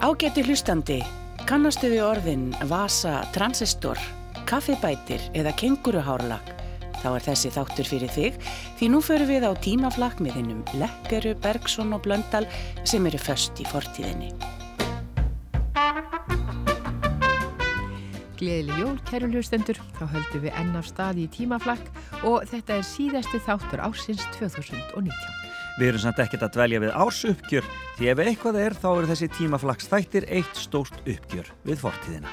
Ágæti hlustandi, kannastu við orðin vasa, transistor, kaffibætir eða kenguruhárlag? Þá er þessi þáttur fyrir þig því nú förum við á tímaflakk með hinnum Lekkeru, Bergson og Blöndal sem eru först í fortíðinni. Gleðileg jól, kæru hlustendur, þá höldum við enn af staði í tímaflakk og þetta er síðasti þáttur ársins 2019. Við erum samt ekkert að dvelja við ársuppgjör því ef eitthvað er þá eru þessi tímaflags þættir eitt stórt uppgjör við fortíðina.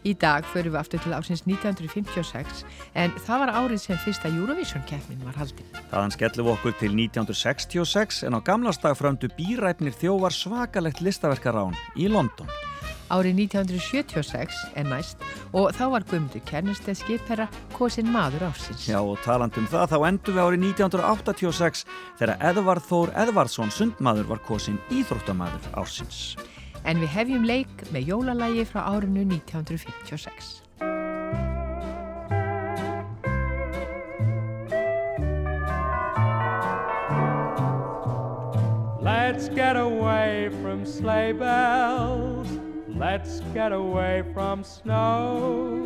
Í dag förum við aftur til ásins 1956 en það var árið sem fyrsta Eurovision-keppnin var haldinn. Þaðan skellum við okkur til 1966 en á gamlastag fröndu býræfnir þjóvar svakalegt listaverkarán í London. Árið 1976 er næst og þá var Guðmundur Kernesteð skipherra kosin maður ásins. Já og talandum það þá endur við árið 1986 þegar Edvard Þór Edvardsson sundmaður var kosin íþróttamaður ásins. En við hefjum leik með jólalægi frá árinu 1956. Let's get away from sleigh bells Let's get away from snow.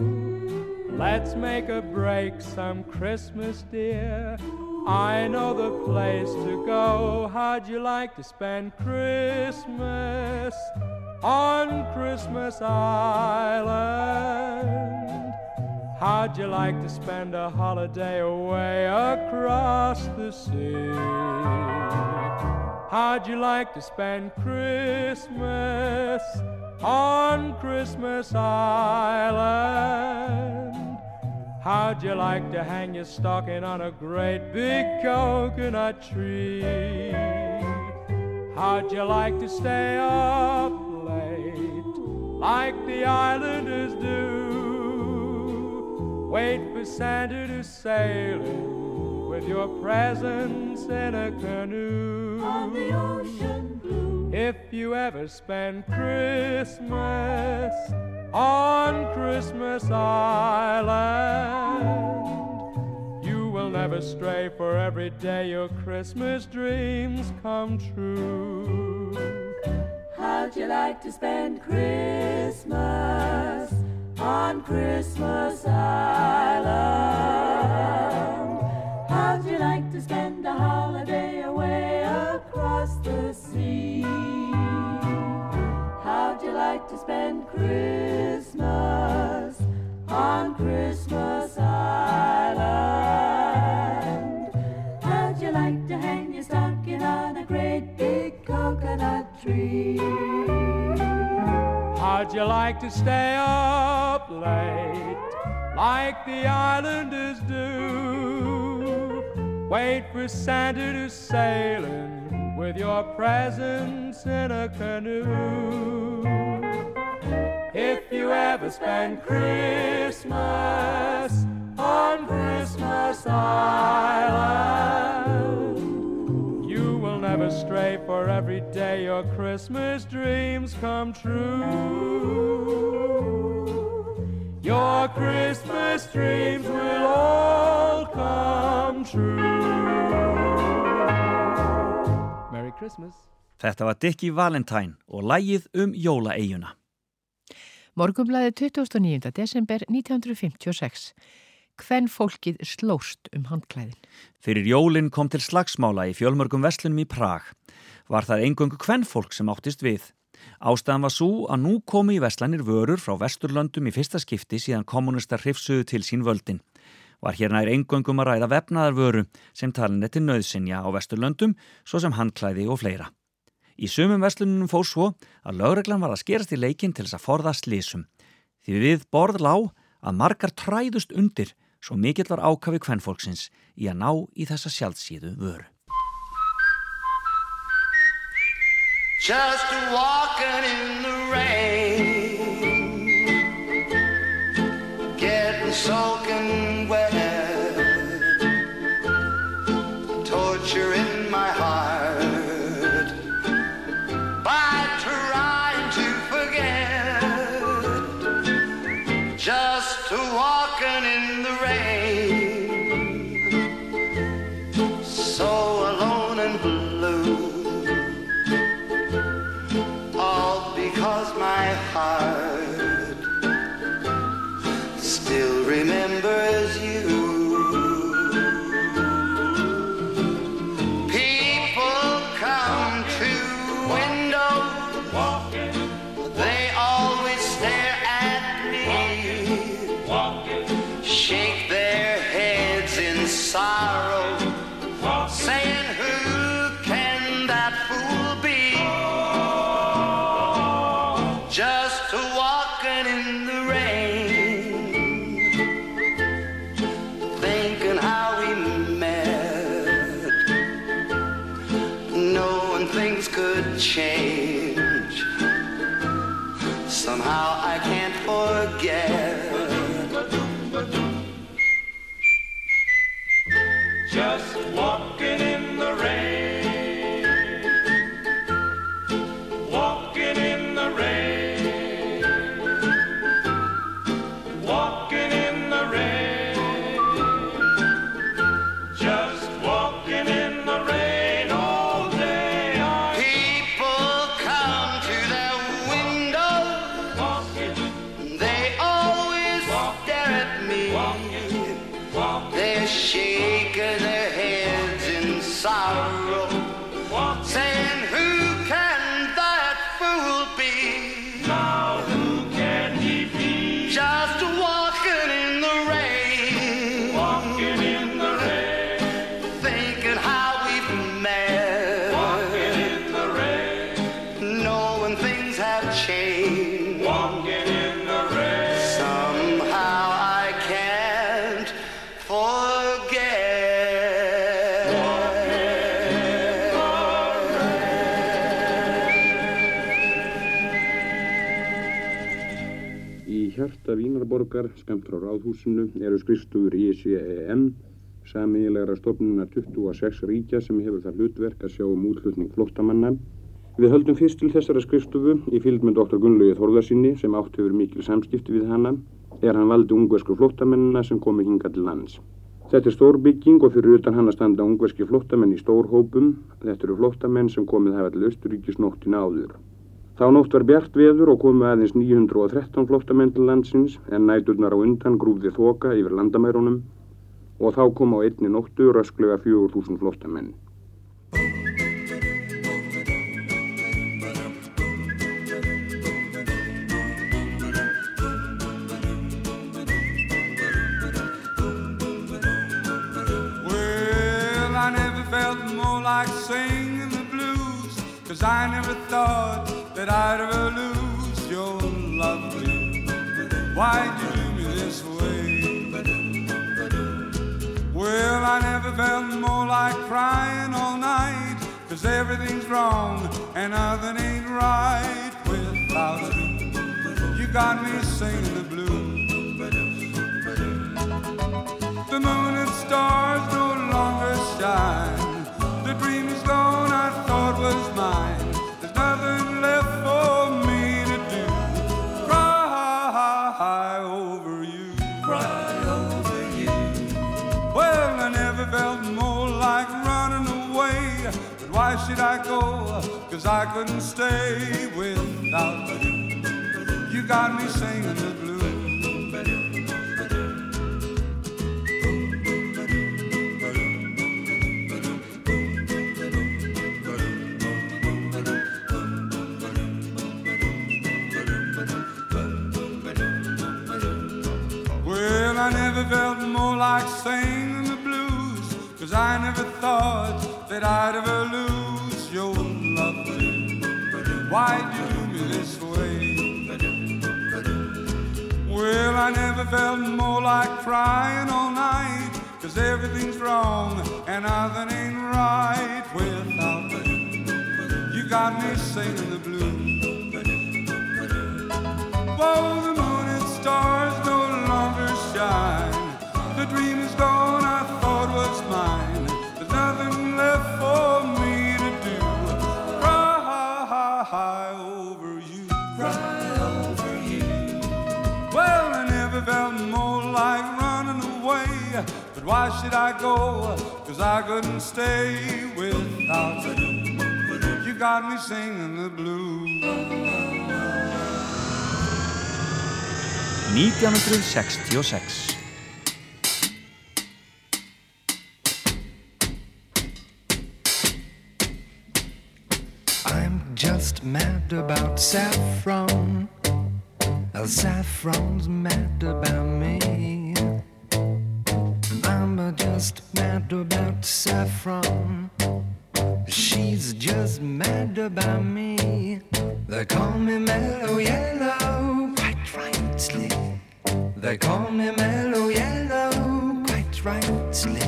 Let's make a break some Christmas, dear. I know the place to go. How'd you like to spend Christmas on Christmas Island? How'd you like to spend a holiday away across the sea? How'd you like to spend Christmas? On Christmas Island. How'd you like to hang your stocking on a great big coconut tree? How'd you like to stay up late like the islanders do? Wait for Santa to sail in with your presents in a canoe. On the ocean. If you ever spend Christmas on Christmas Island, you will never stray, for every day your Christmas dreams come true. How'd you like to spend Christmas on Christmas Island? How'd you like to spend the holiday across the sea? How'd you like to spend Christmas on Christmas Island? How'd you like to hang your stocking on a great big coconut tree? How'd you like to stay up late like the islanders do? Wait for Santa to sail in with your presents in a canoe. If you ever spend Christmas on Christmas Island, you will never stray, for every day your Christmas dreams come true. Your Christmas dreams will all come true. Þetta var Dickie Valentine og lægið um jólaeiguna. Morgumblæði 29. desember 1956. Hvenn fólkið slóst um handklæðin? Fyrir jólinn kom til slagsmála í fjölmörgum veslunum í Prag. Var það engöngu hvenn fólk sem áttist við. Ástæðan var svo að nú komi í veslanir vörur frá vesturlöndum í fyrsta skipti síðan kommunistar hrifsuðu til sín völdin. Var hérna er engöngum að ræða vefnaðarvöru sem talin eftir nöðsinja á vesturlöndum svo sem handklæði og fleira. Í sumum veslunum fór svo að lögreglan var að skerast í leikin til þess að forða slísum. Því við borð lág að margar træðust undir svo mikill var ákafi kvennfólksins í að ná í þessa sjálfsíðu vöru. Just walking in the rain Getting soaking hjarta Vínarborgar, skamt frá ráðhúsinu, eru skrifstúður ICEN, samílegra stofnuna 26 ríkja sem hefur það hlutverk að sjá um útlutning flóttamanna. Við höldum fyrst til þessara skrifstofu í fylgd með Dr. Gunnlaugi Þórðarsinni sem átt hefur mikil samskipti við hana, er hann valdi ungversku flóttamennina sem komi hinga til lands. Þetta er stór bygging og fyrir utan hann að standa ungverski flóttamenn í stór hópum. Þetta eru flóttamenn sem komið hafa til Östuríkisnóttina áður. Þá nótt var bjart veður og komu aðeins 913 flóttamenn til landsins en næturnar á undan grúfði þoka yfir landamærunum og þá kom á einni nóttu rösklega 4000 flóttamenn. Well, I never felt more like singing the blues, cause I never thought that I'd ever lose your lovely. Why'd you do me this way? Well, I never felt more like crying all night, cause everything's wrong and nothing ain't right without you. You got me singing the blues. The moon and stars no longer shine. The dream is gone, I thought was mine. Cry over you. Cry over you. Well, I never felt more like running away. But why should I go? Cause I couldn't stay without you. You got me singing the blues. Never felt more like singing the blues, cause I never thought that I'd ever lose your love. Why'd you do me this way? Well, I never felt more like crying all night, cause everything's wrong and nothing ain't right without you. You got me singing the blues. Whoa, the moon and stars no longer shine. Why should I go? Cause I couldn't stay without you. You got me singing the blues. 1966. Just mad about saffron. Saffron's mad about me. I'm just mad about saffron. She's just mad about me. They call me mellow yellow, quite rightly. They call me mellow yellow, quite rightly.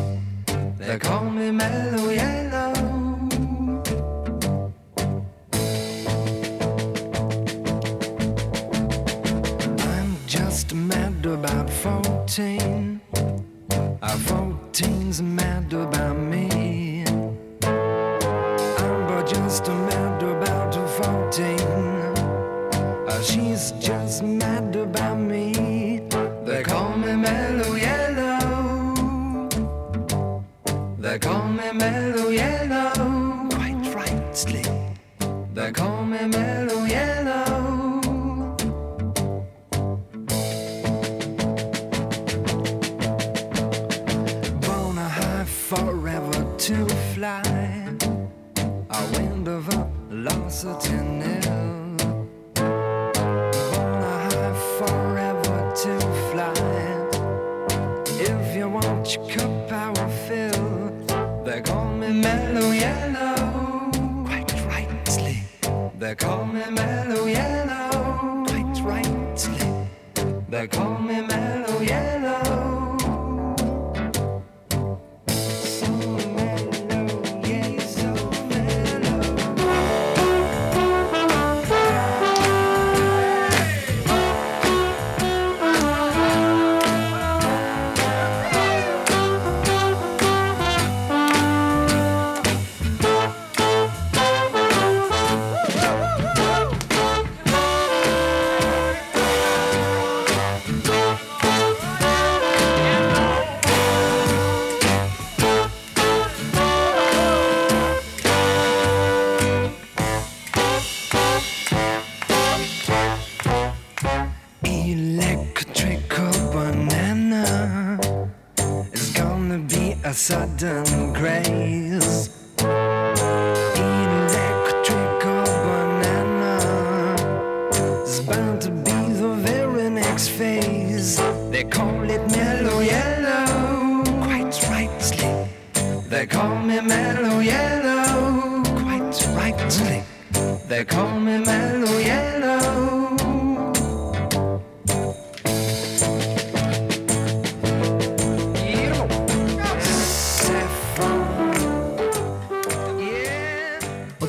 They call me mellow yellow. Mad about 14. Our 14's mad about me. I'm but just mad about 14. Uh, she's just mad about me. They call me mellow yellow. They call me mellow yellow. Quite rightly. They call me mellow They call me mellow yellow, quite rightly. They call me mellow yellow.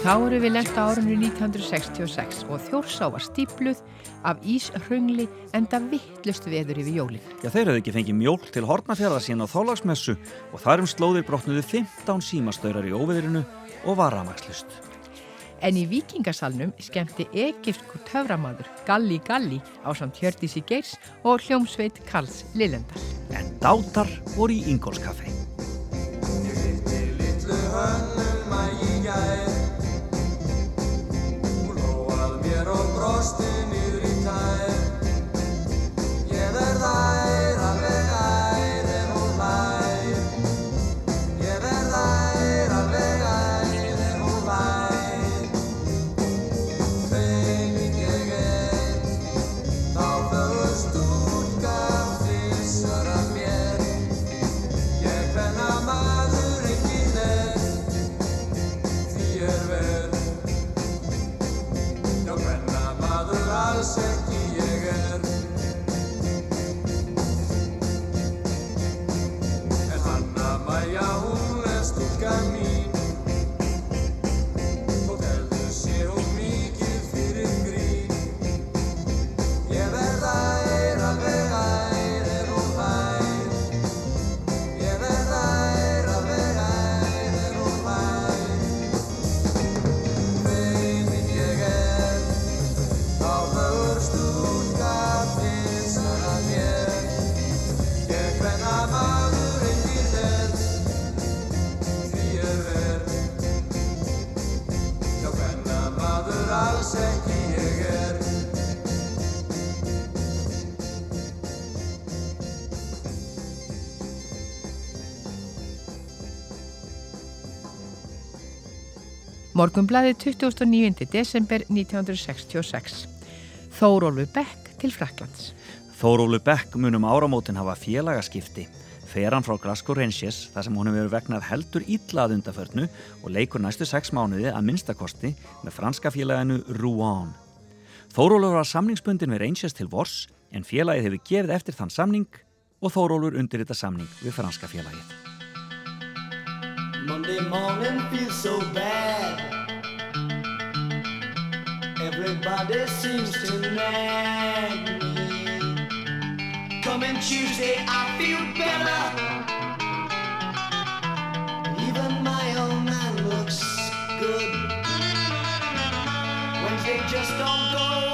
Þá eru við lent á árinu 1966 og Þjórsá var stípluð af íshröngli enda vittlust veður yfir jólin. Já, þeir hafði ekki fengið mjól til hortnafjara sína á þálagsmessu og þarum slóðir brotnuðu 15 símastaurar í óveðrinu og var ramagslust. En í vikingasalnum skemmti egipsku töframadur Galli Galli á samt Hjördísi Geirs og hljómsveit Karls Lillendal. En dátar voru í Ingólskaffi. Hlóað mér Morgunblæði 29. desember 1966. Þórólfu Beck til Fraklands. Þórólu Beck munum áramótin hafa félagaskipti. Fer hann frá Glasgow Rangers þar sem honum verið vegnað heldur ítlað undaförnu og leikur næstu sex mánuði að minnstakosti með franska félaginu Rouen. Þórólur var samningsbundin við Rangers til Vors en félagið hefur gerð eftir þann samning og Þórólur undir þetta samning við franska félagið. Monday morning feels so bad. Everybody seems to nag me. Coming Tuesday, I feel better. Even my old man looks good. Wednesday just don't go.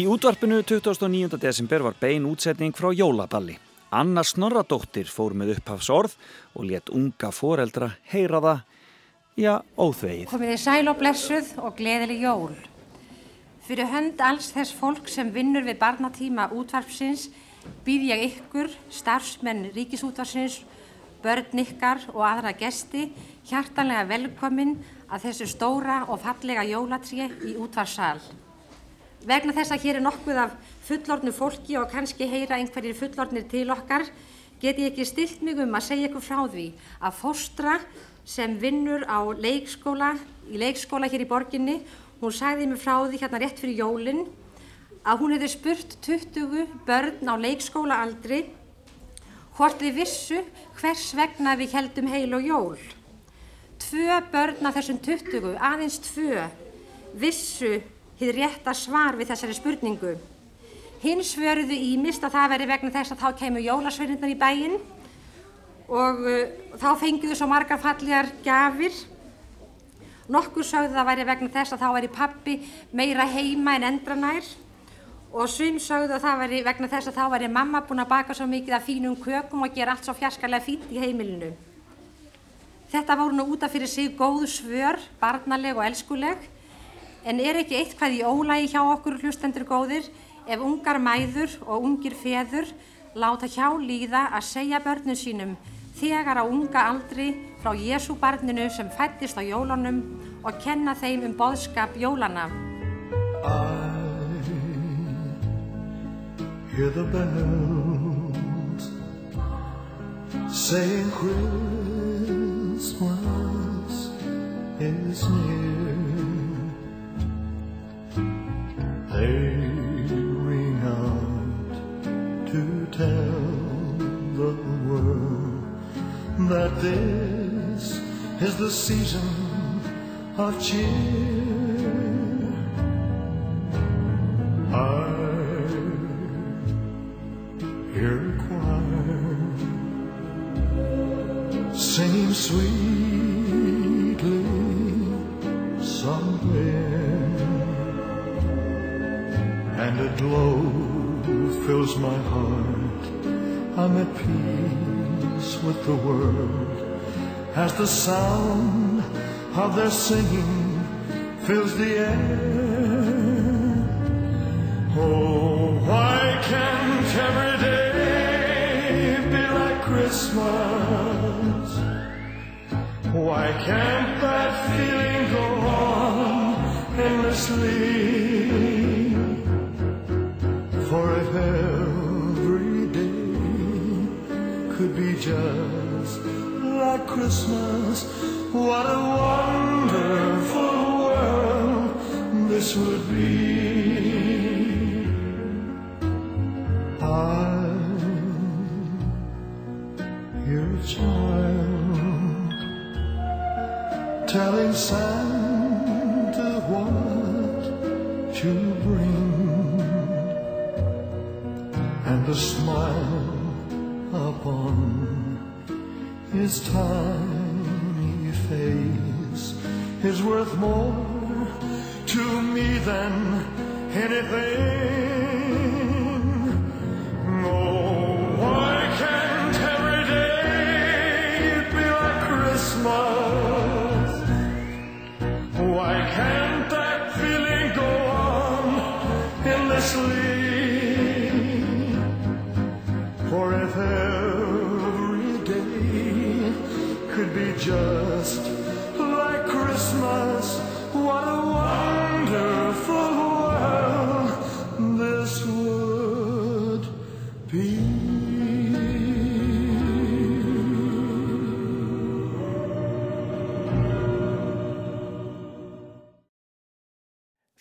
Í útvarpinu 29. desember var bein útsetning frá Jólaballi. Anna Snorradóttir fór með upphafsorð og let unga foreldra heyra það, já, óþvegið. Komið þið sæl og blessuð og gleðileg jól. Fyrir hönd alls þess fólk sem vinnur við barnatíma útvarpsins býð ég ykkur, starfsmenn ríkisútvarpsins, börn ykkar og aðra gesti hjartanlega velkomin að þessu stóra og fallega jólatré í útvarpssal. Vegna þess að hér er nokkuð af fullornu fólki og kannski heyra einhverjir fullornir til okkar, get ég ekki stilt mig um að segja ykkur frá því að fóstra sem vinnur á leikskóla, í leikskóla hér í borginni, hún sagði mig frá því hérna rétt fyrir jólinn að hún hefði spurt 20 börn á leikskólaaldri hvort þið vissu hvers vegna við heldum heil og jól. Tvö börn af þessum 20, aðeins tvö, vissu hið rétta svar við þessari spurningu. Hins svöruðu ímist að það veri vegna þess að þá kemur jólasveirinnar í bæinn og uh, þá fengiðu svo margar fallegar gafir. Nokkur sögðu það væri vegna þess að þá væri pappi meira heima en endranær og sum sögðu að það væri vegna þess að þá væri mamma búin að baka svo mikið af fínum kökum og gera allt svo fjarskarlega fínt í heimilinu. Þetta voru nú útaf fyrir sig góðu svör, barnaleg og elskuleg En er ekki eitthvað í ólægi hjá okkur hlustendur góðir ef ungar mæður og ungir feður láta hjá líða að segja börnum sínum þegar á unga aldri frá Jésu barninu sem fættist á jólunum og kenna þeim um boðskap jólana. Hear the bells saying Christmas is near. They ring out to tell the world that this is the season of cheer. I hear a choir singing sweetly someplace. a glow fills my heart. I'm at peace with the world as the sound of their singing fills the air. Oh, why can't every day be like Christmas? Why can't that feeling go on endlessly? just like Christmas. What a wonderful world this would be.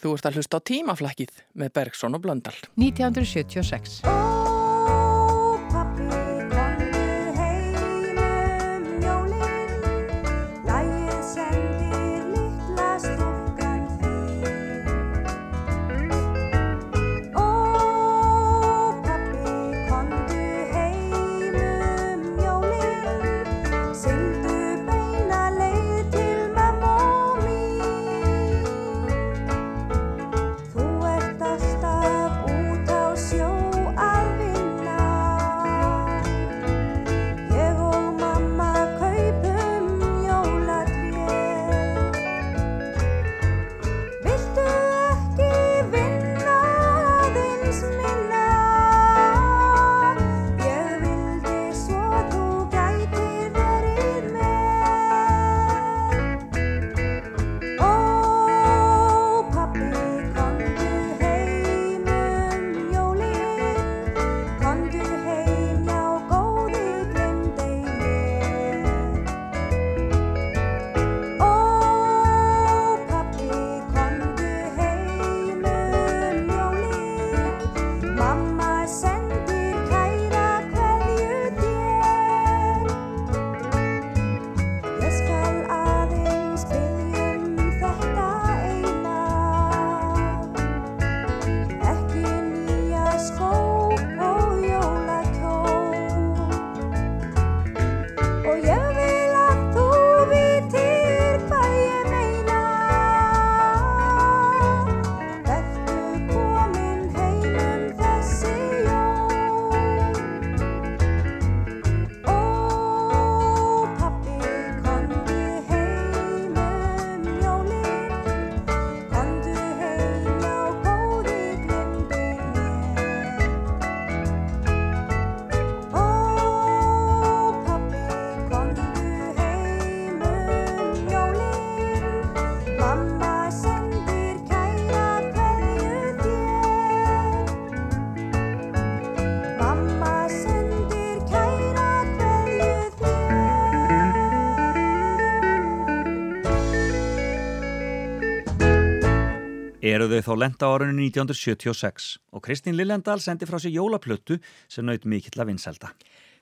Þú ert að hlusta á tímaflakkið með Bergson og Blöndal. 1976 eru þau þá lenda árunni 1976 og Kristín Lillendal sendi frá sér jólaplötu sem naut mikill að vinselda.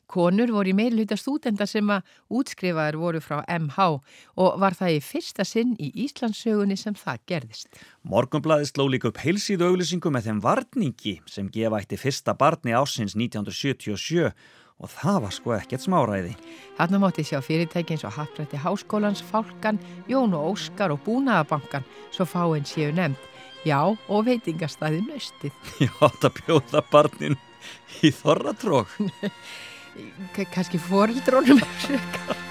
Konur voru í meilhjúta stúdenda sem að útskrifaður voru frá MH og var það í fyrsta sinn í Íslandsögunni sem það gerðist. Morgonblæði sló líka upp heilsíðu auglýsingu með þeim varningi sem gefa eitt í fyrsta barni ásins 1977 og það var sko ekkert smáræði. Hanna móti sjá fyrirtækins og hattrætti háskólans, fálkan, Jón og Óskar og Búnaðabankan svo fáinn séu nefnd. Já, og veitingastæði nöstið. Átt að bjóða barnin í þorratrók. K kannski foreldrónum frekar.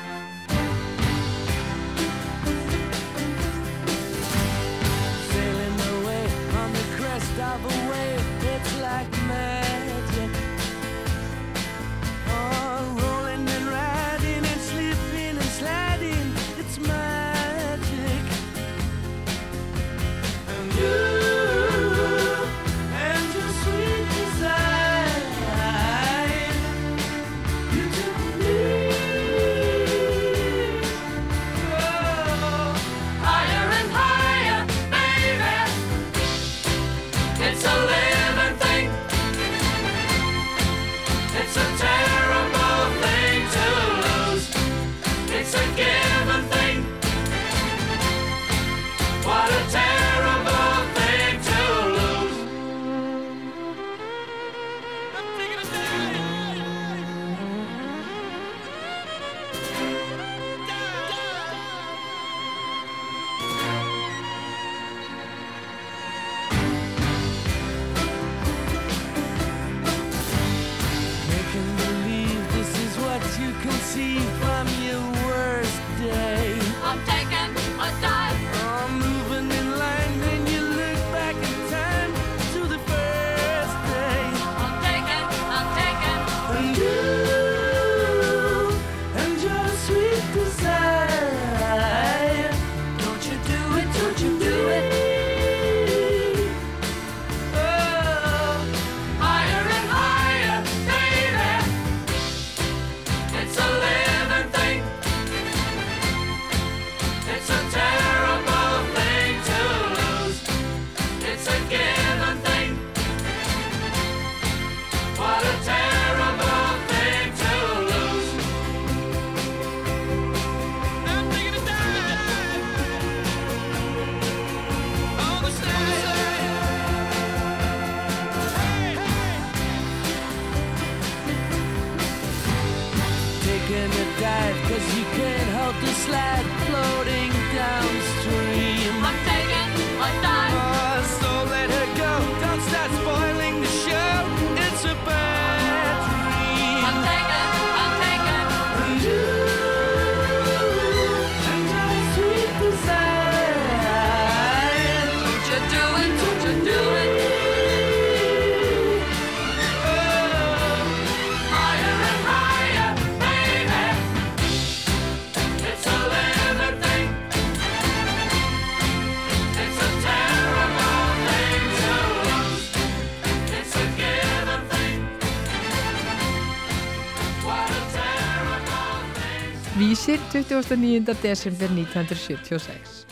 Vísir 29. desember 1976.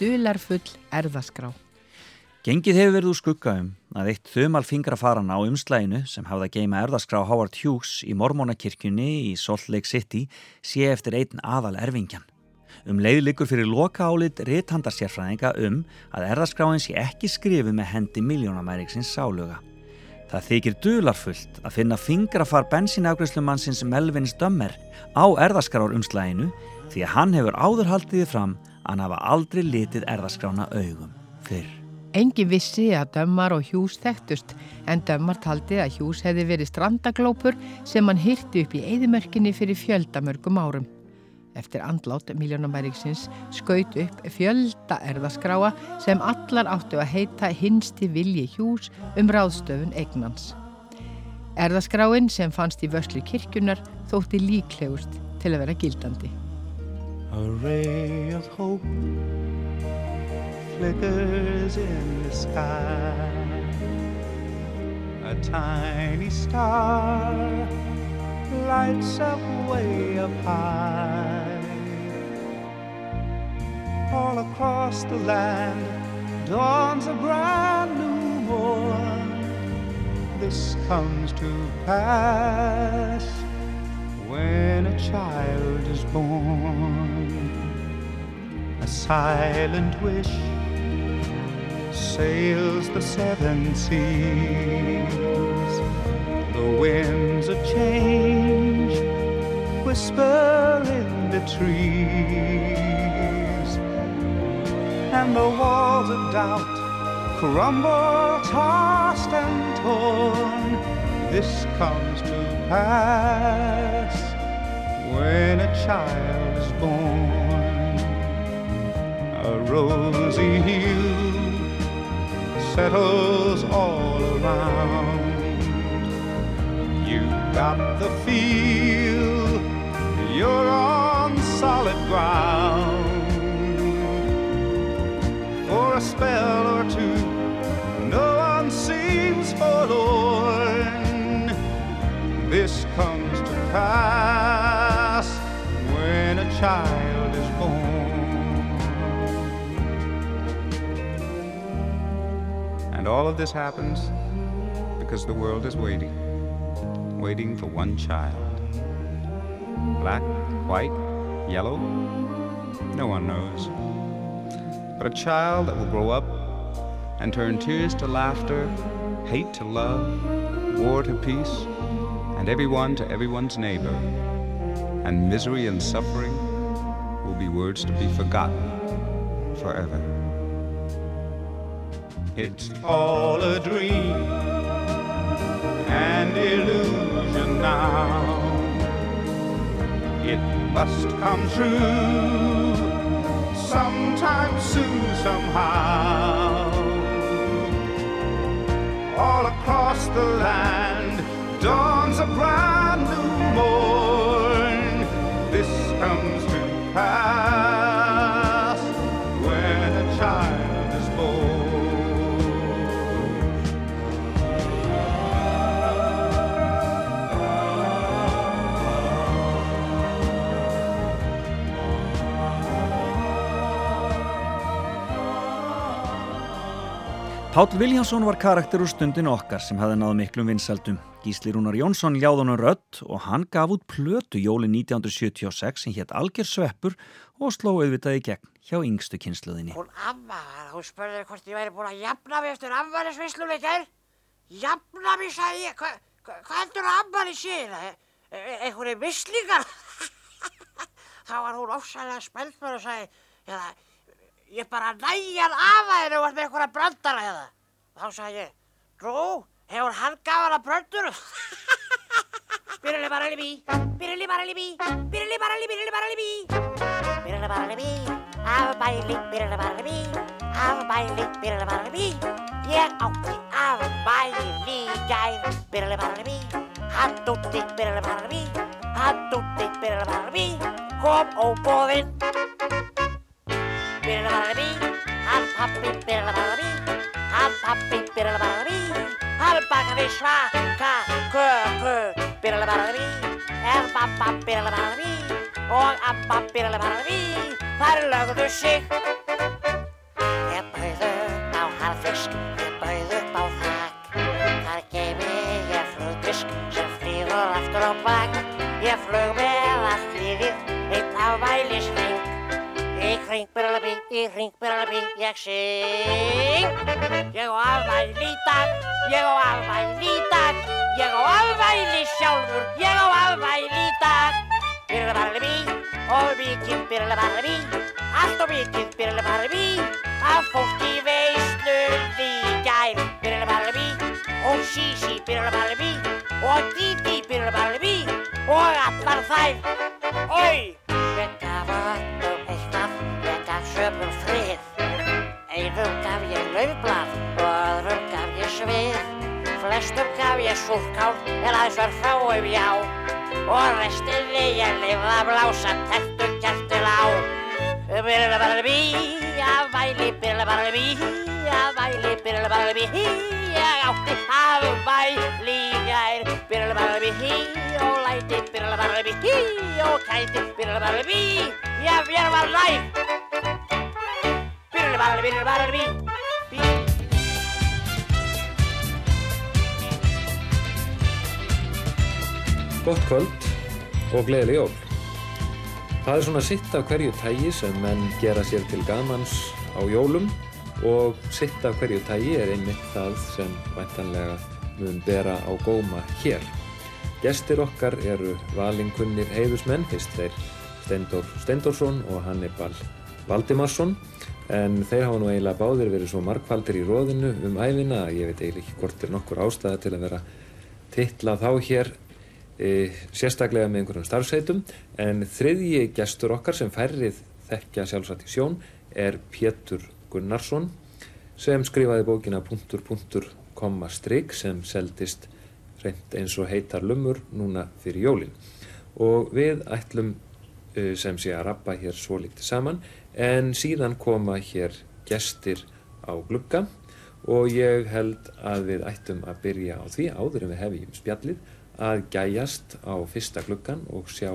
Dularfull erðaskrá. Gengið hefur verið úr skugga um að eitt þumal fingrafaran á umslæginu sem hafði að geima erðaskrá Howard Hughes í Mormonakirkjunni í Salt Lake City sé eftir einn aðal erfingjan. Um leið likur fyrir loka álit réttandarsérfræðinga um að erðaskráin sé ekki skrifið með hendi miljónamæriksins sáluga. Það þykir dularfullt að finna fingrafar bensinafgræslumannsins Melvins Dömmer á erðaskrár umslæginu því að hann hefur áðurhaldiði fram að hann hafa aldrei litið erðaskrána augum fyrr. Engin vissi að Dömmar og Hjús þekktust en Dömmar taldi að Hjús hefði verið strandaglópur sem hann hyrti upp í eðimörkinni fyrir fjöldamörgum árum. Eftir andlát miljónamæriksins skaut upp fjölda erðaskráa sem allar áttu að heita hinsti vilji Hjús um ráðstöfun eignans. Erðaskráin sem fannst í vörslu kirkjunar þótti líklegust til að vera gildandi. A ray of hope flickers in the sky. A tiny star lights up way up high. All across the land dawns a brand new morn. This comes to pass when a child is born. A silent wish sails the seven seas. The winds of change whisper in the trees, and the walls of doubt crumble, tossed and torn. This comes to pass when a child is born. A rosy hue settles all around. You've got the feel you're on solid ground. A spell or two, no one seems forlorn. This comes to pass when a child is born. And all of this happens because the world is waiting, waiting for one child. Black, white, yellow, no one knows. But a child that will grow up and turn tears to laughter, hate to love, war to peace, and everyone to everyone's neighbor. And misery and suffering will be words to be forgotten forever. It's all a dream, and illusion now. It must come true sometime soon, somehow. All across the land dawns a brand new morn. This comes to pass Páll Viljánsson var karakter úr stundin okkar sem hafði náð miklum vinsaldum. Gísli Rúnar Jónsson ljáð honum rödd og hann gaf út plötu jóli 1976 sem hétt Alger Sveppur og sló auðvitað í gegn hjá yngstu kynsluðinni. Hún amma, hún spurði hvort ég væri búin að jafna mig eftir afmælisvislun eitthvað. Jafna mig, sagði ég. Hva, hva, hvað heldur að afmæli sér? E e einhverju mislingar? Þá var hún ofsalega spennt mér og sagði, já, ég bara næjan af að henni og var með einhverja brandara eða. Þá sagði ég, Dró, hefur hann gafan að bröndurum? Birili barali bí, birili barali bí, birili barali, birili barali bí. Birili barali bí, afmæli, birili barali bí, afmæli, birili barali bí. Ég átti afmæli í gær, birili barali bí, hann úti, birili barali bí, hann úti, birili barali bí, kom óbóðinn. Birili barali bí, hann pappi, birili barali bí, hann pappi, birili barali bí, hann bakaði svaka köku, birili barali bí, er babba, birili barali bí, og amma, birili barali bí, þær lögðu sig. Ég bauð upp á harfisk, ég bauð upp á þak, þar geymi ég flugdisk sem flýgur aftur á bak. Ég flög með allt lífið, einn afmælisring. Í kring byrjalabí, í kring byrjalabí, ég syng. Ég á afmæli í dag, ég á afmæli í dag, ég á afmæli sjálfur, ég á afmæli í dag. Byrjalabí, og mikið byrjalabí, allt og mikið byrjalabí, af fólki veisluð í gær. Byrjalabí, og Sisi byrjalabí, og Didi byrjalabí, og allar þær. Oi! Öllum eitthvað, ég sömum frið. Einum gaf ég laufblað og öðrum gaf ég svið. Flestum gaf ég súrkál en aðeins var fáum já. Og restinni ég lifði að blása tertu kertil á. Byrjulega bara bí, afmæli, byrjulega bara bí, afmæli, byrjulega bara bí. Ég átti afmæli í gær, byrjulega bara bí, og læti, byrjulega bara bí, og kæti, byrjulega bara bí. Já, mér var næg. Bí, byrjulega bara bí. Gott kvöld. og gleðileg jól. Það er svona sitt af hverju tægi sem menn gera sér til gamans á jólum og sitt af hverju tægi er einmitt það sem væntanlega mun bera á góma hér. Gestir okkar eru valinkunnir heiðusmenn, fyrst þeir Steindór Steindórsson og Hannibal Valdimarsson en þeir hafa nú eiginlega báðir verið svo markvaldir í róðinu um æfina að ég veit eiginlega ekki hvort er nokkur ástæða til að vera titlað þá hér e, sérstaklega með einhverjum starfsveitum en þriðji gestur okkar sem færrið þekkja sjálfsagt í sjón er Pétur Gunnarsson sem skrifaði bókina punktur punktur komma stryk sem seldist reynd eins og heitar lumur núna fyrir jólin. Og við ætlum uh, sem sé að rappa hér svo lítið saman en síðan koma hér gestir á glugga og ég held að við ættum að byrja á því áður en við hefjum spjallið að gæjast á fyrsta gluggan og sjá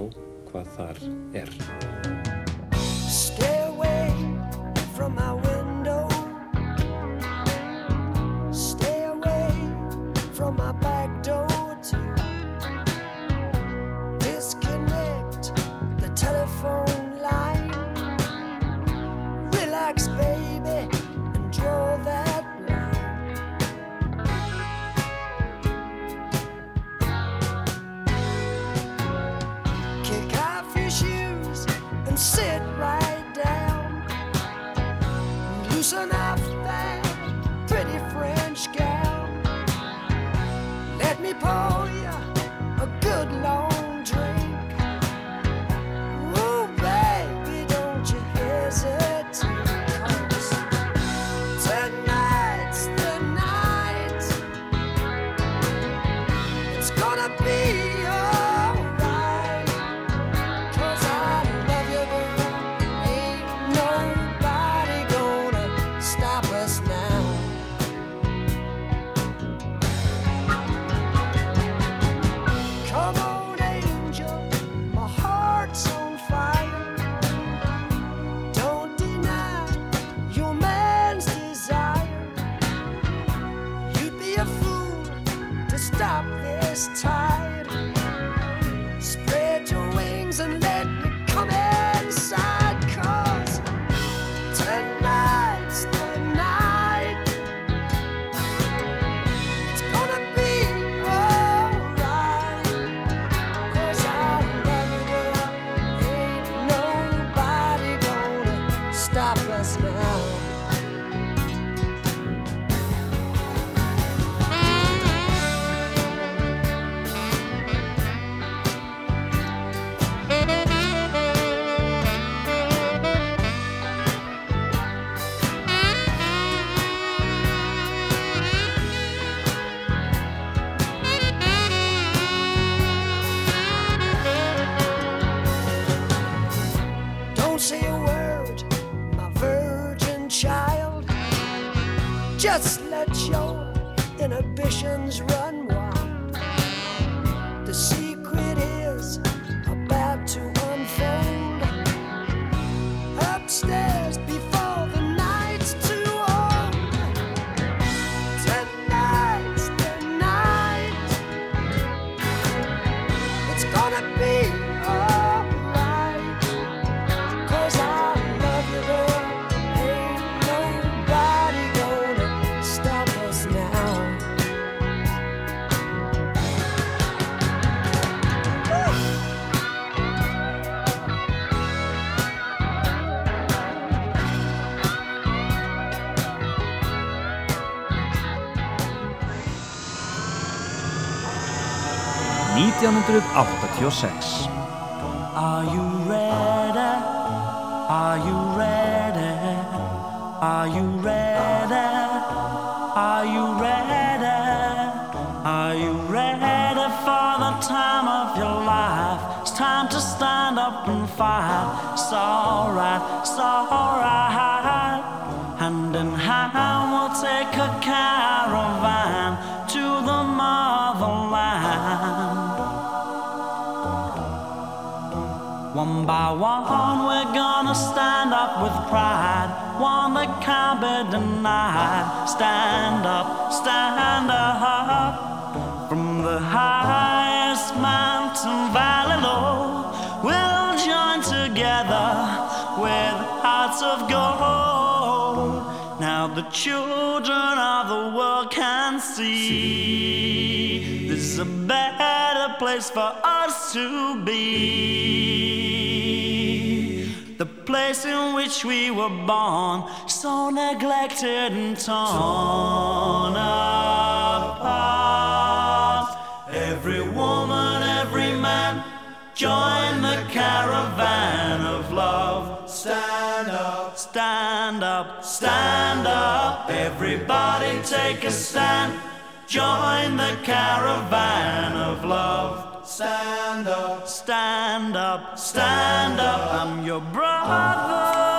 hvað þar er. ...1986. Are you ready? Are you ready? Are you ready? Are you ready? Are you ready for the time of your life? It's time to stand up and fight. It's alright, it's alright. Hand in hand, we'll take a caravan with pride, one that can't be denied. Stand up, stand up from the highest mountain valley low. We'll join together with hearts of gold. Now the children of the world can see, see. this is a better place for us to be. Place in which we were born, so neglected and torn apart. Every woman, every man, join the caravan of love. Stand up, stand up, stand up. Everybody take a stand. Join the caravan of love. Stand up, stand up, stand up. I'm your brother.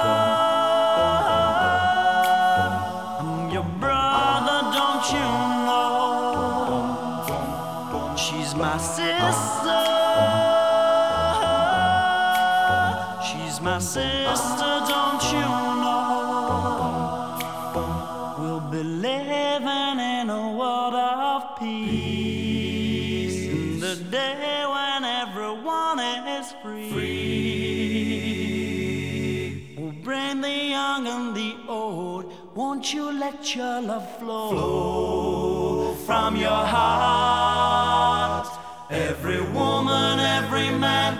Won't you let your love flow, from your heart? Every woman, every man,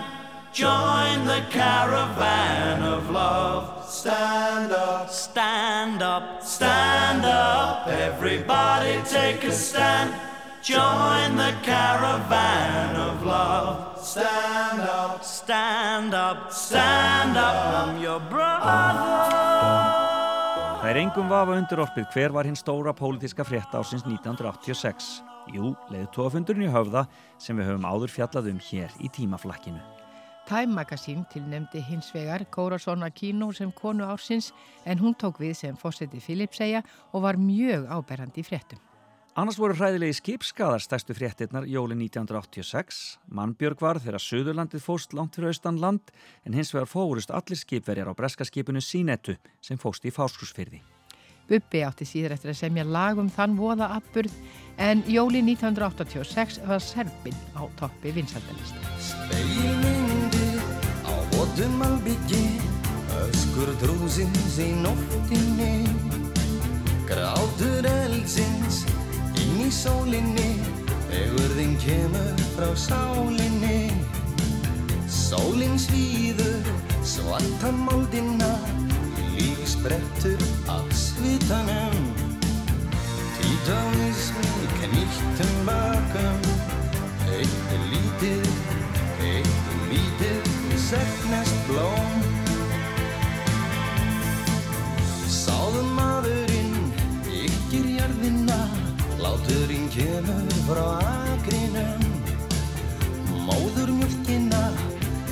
join the caravan of love. Stand up, stand up, stand up. Everybody take a stand. Join the caravan of love. Stand up, stand up, stand up. I'm your brother. Það er engum vafa undirorpið hver var hinn stóra pólitíska frétta ásins 1986. Jú, leiðtóafundurinn í höfða sem við höfum áður fjallað um hér í tímaflakkinu. Time Magazine tilnemdi hins vegar Corazon Aquino sem konu ársins en hún tók við sem fósetti Filipsæja og var mjög áberandi í fréttum. Annars voru hræðilegi skipskaðar stærstu fréttinnar jóli 1986. Mannbjörg var þegar Suðurlandið fóst langt fyrir austan land en hins vegar fórust allir skipverjar á breska skipinu Sínettu sem fóst í Fáskursfyrði. Bubbi átti síður eftir að semja lag um þann voða atburð en jóli 1986 var Serbin á toppi vinsaldalist. Speilmyndir á votum albyggi Öskur drúsins í nóttinni Grátur eldsins í sólinni. Vegurðin kemur frá sálinni. Sólin svíður svartan moldina Lífi sprettur af svitanum. Títavismi knýttum bakum. Eitt er lítið, eitt er lítið Segnast blóm. Sáðum kemur frá akrinum. Móður mjölkina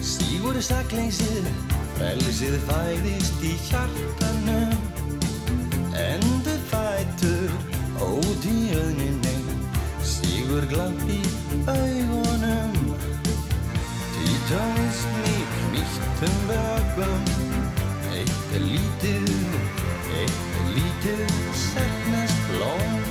Stígur sakleysið Frelsið fæðist í hjartanum. Endur fætur Ót í öðninni Stígur glamp í augunum. Títaðist mig knýttum vögum Eitt er lítið, eitt er lítið Setnast blóm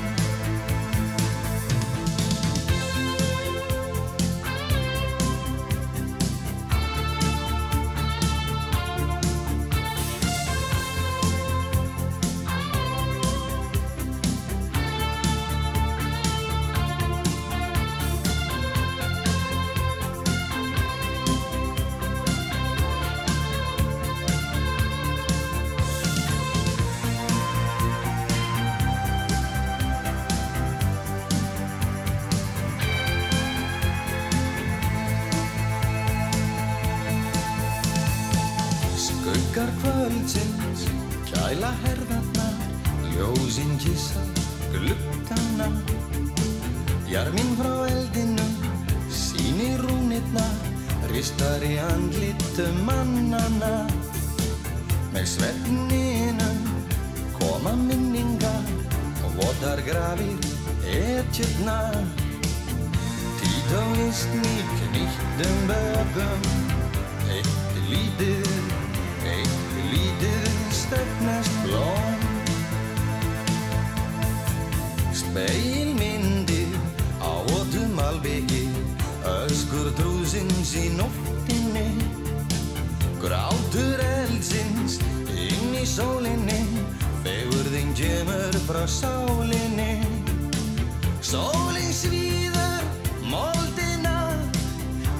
Skuggar kvöldsins kæla herðarnar Ljósinn kissa gluggana. Jarminn frá eldinum sýnir rúnirnar Ristar í andlitum mannana Með svefninum koma minningar Og votar grafir etjurnar Títónist nýtt knýttum bögum stöfnast blóm. Speilmyndir á ótum albyggi Öskur trúsins í nóttinni. Grátur eldsins inn í sólinni Fegurðin kemur frá sálinni. Sólin svíður moldina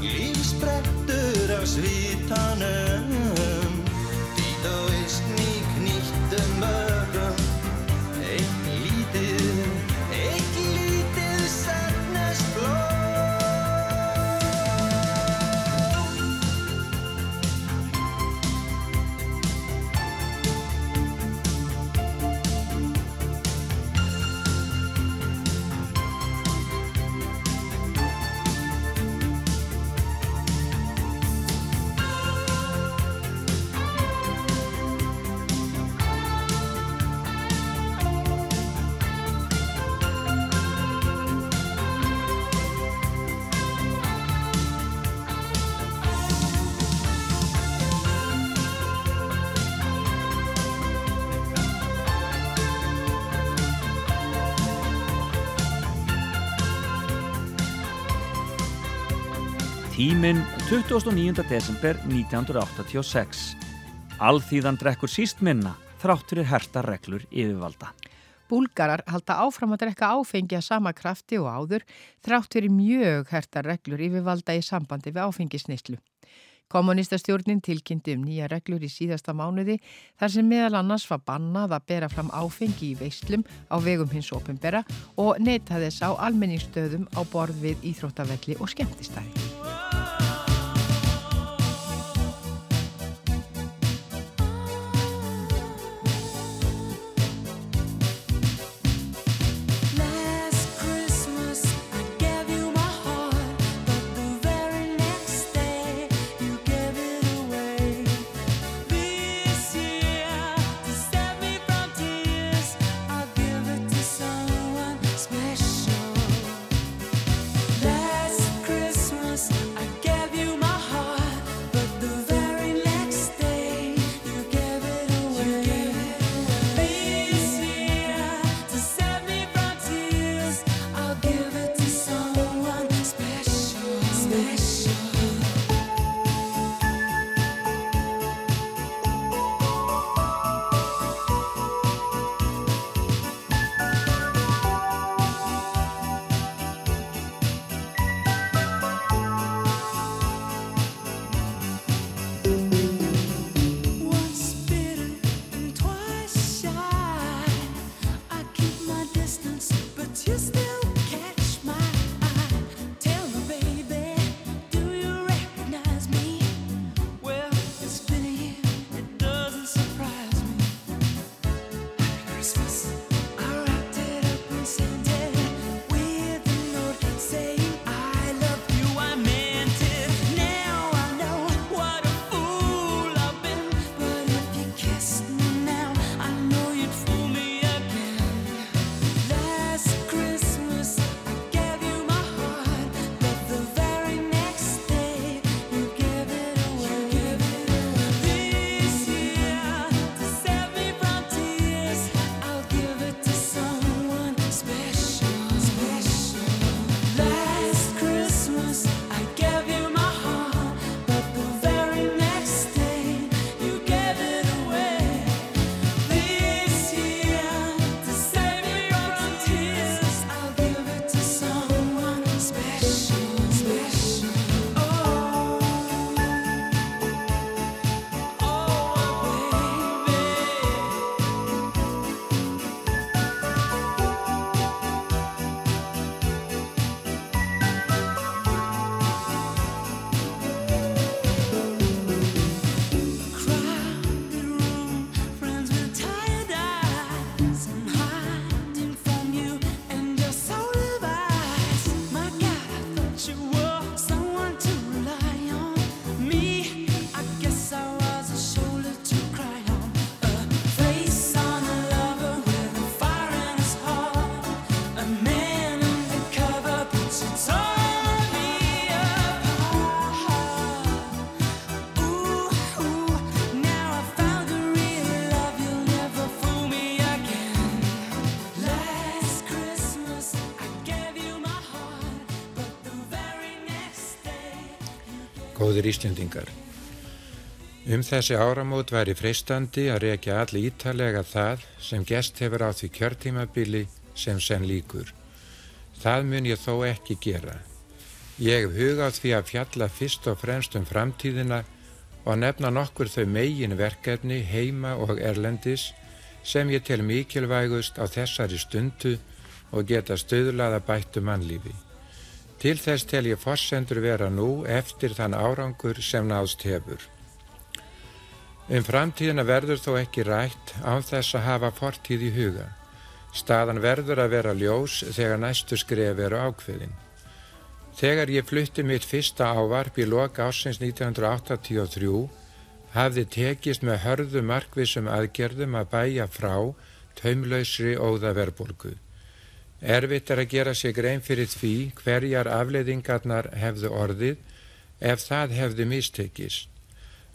Lífsbrettur af svítanum. Tíminn 29. desember 1986. Alþýðan drekkur síst minna þrátturir herta reglur yfirvalda. Búlgarar halda áfram að drekka áfengi að sama krafti og áður þrátturir mjög herta reglur yfirvalda í sambandi við áfengisnýslu. Kommunistastjórnin tilkynnti um nýja reglur í síðasta mánuði þar sem meðal annars var bannað að bera fram áfengi í veislum á vegum hins ofinbera og neytaðis á almenningstöðum á borð við íþróttavelli og skemmtistæði. Góðir Íslendingar Um þessi áramót væri freistandi að reykja all ítalega það sem gest hefur á því kjörtímabili sem senn líkur. Það mun ég þó ekki gera. Ég hef hugað því að fjalla fyrst og fremst um framtíðina og nefna nokkur þau megin verkefni heima og erlendis sem ég tel mikilvægust á þessari stundu og geta stöðlaða bættu mannlífi. Til þess tel ég forsendur vera nú eftir þann árangur sem náðst hefur. Um framtíðina verður þó ekki rætt án þess að hafa fortíð í huga. Staðan verður að vera ljós þegar næstu skref eru ákveðin. Þegar ég flutti mitt fyrsta ávarp í loka ásins 1983 hafði tekist með hörðu markvissum aðgerðum að bæja frá taumlausri óða verbolgu. Erfitt er að gera sig grein fyrir því hverjar afleiðingarnar hefðu orðið ef það hefði mistekist.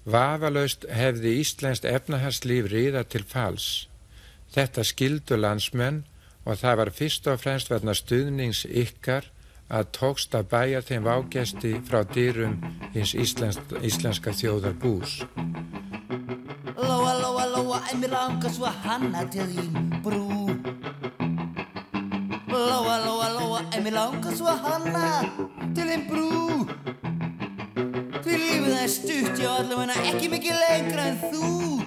Vafalaust hefði Íslenskt efnahagslíf ríða til fals. Þetta skildu landsmenn og það var fyrst og fremst verna stuðnings ykkar að tókst að bæja þeim vágesti frá dýrum hins íslensk, íslenska þjóðar bús. Lóa, lóa, lóa, langar svo að hanna til þín brú. Lóa, lóa, lóa, en mér langar svo að hanna til þín brú. Því lífið það er stutt, já allavega ekki mikið lengra en þú.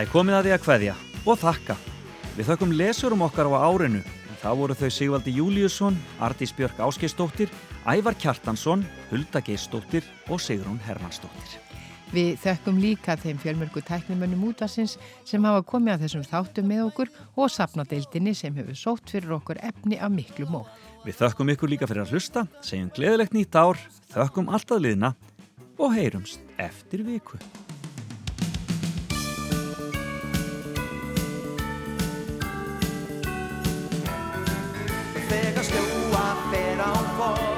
Það er komið að því að kveðja og þakka. Við þökkum lesurum okkar á árinu. Það voru þau Sigvaldi Júliusson, Ardís Björk Áskeistóttir, Ævar Kjartansson, Hulda Geistóttir og Sigrún Hermannstóttir. Við þökkum líka þeim fjölmörgu tæknimönnum útvarsins sem hafa komið að þessum þáttum með okkur og safnadeildinni sem hefur sótt fyrir okkur efni af miklu mór. Við þökkum ykkur líka fyrir að hlusta, segjum gleðilegt nýtt ár, þökkum alltaf liðna og heyrumst eftir viku. Þegar snjóa fer á fólk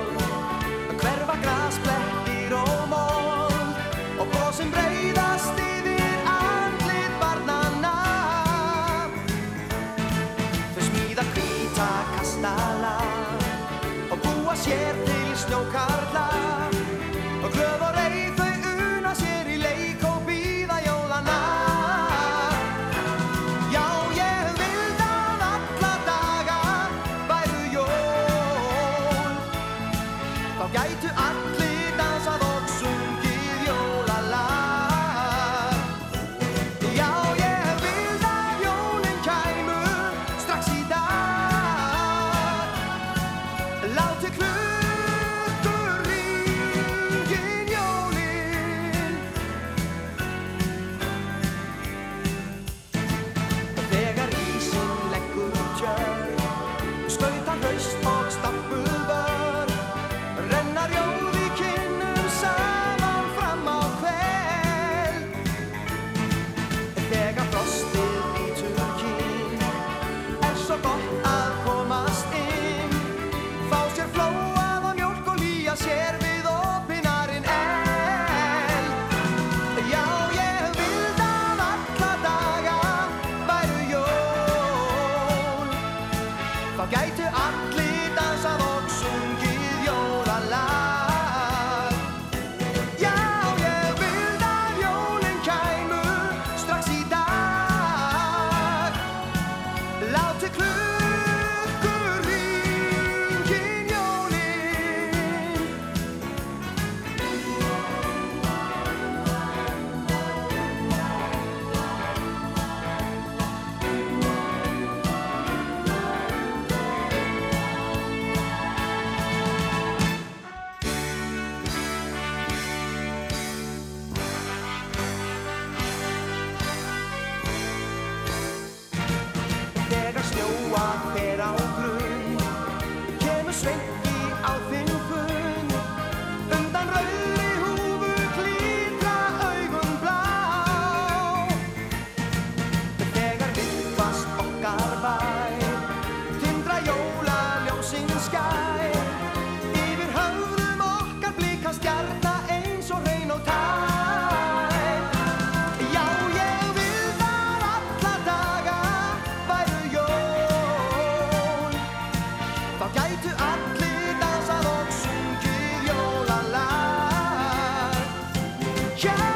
Yeah.